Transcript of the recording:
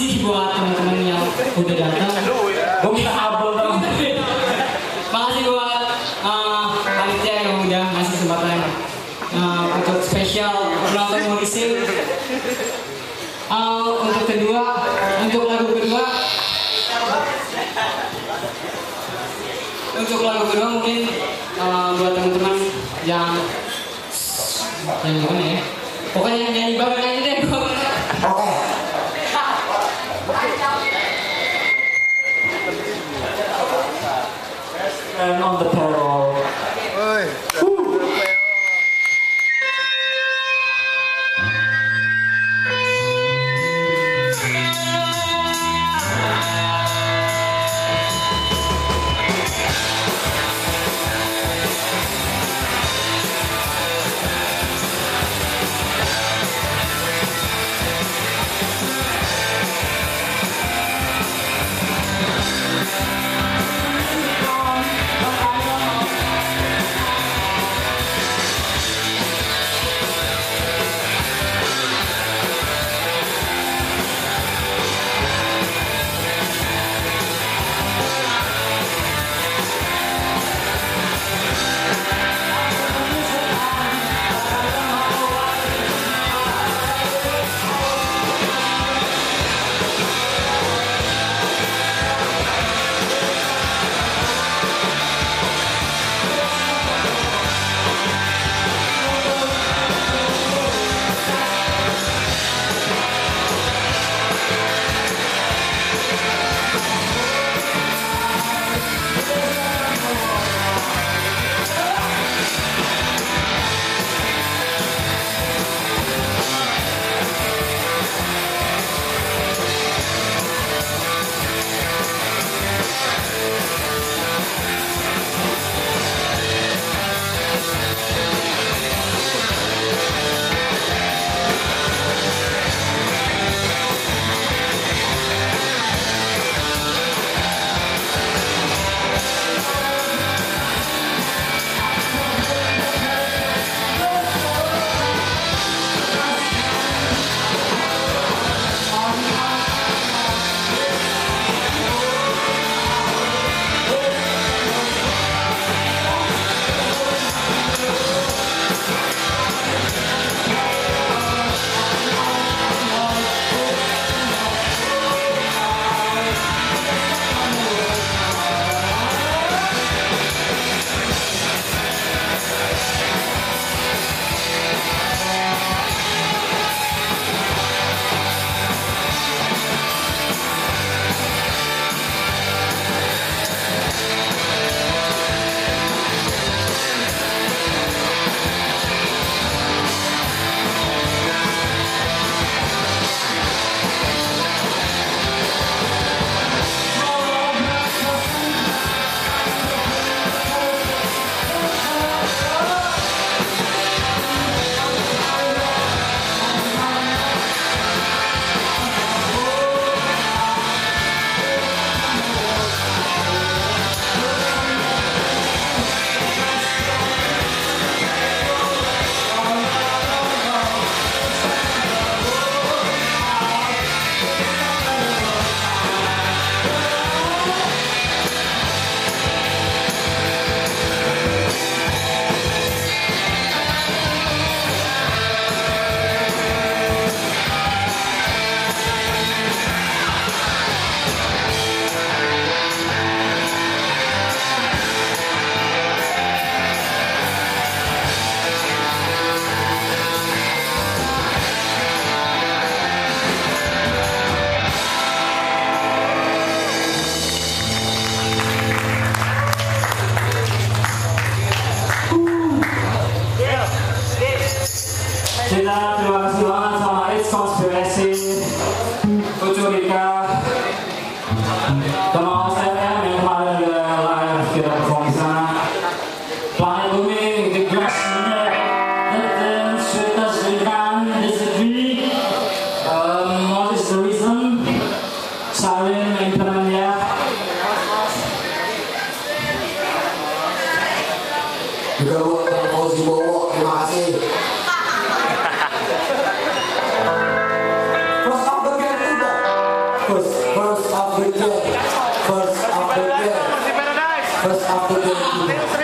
kasih buat teman-teman yang udah datang. Gue minta abon dong. Makasih buat eh, panitia uh, yang udah ngasih kesempatan uh, untuk spesial ulang Munising. Uh, eh, untuk kedua, untuk lagu kedua, untuk lagu kedua mungkin uh, buat teman-teman yang yang gimana ya, pokoknya yang nyanyi bareng aja deh. Oke. Oh, oh. on the pole. Sulawesi, Ujurika, after first after the first after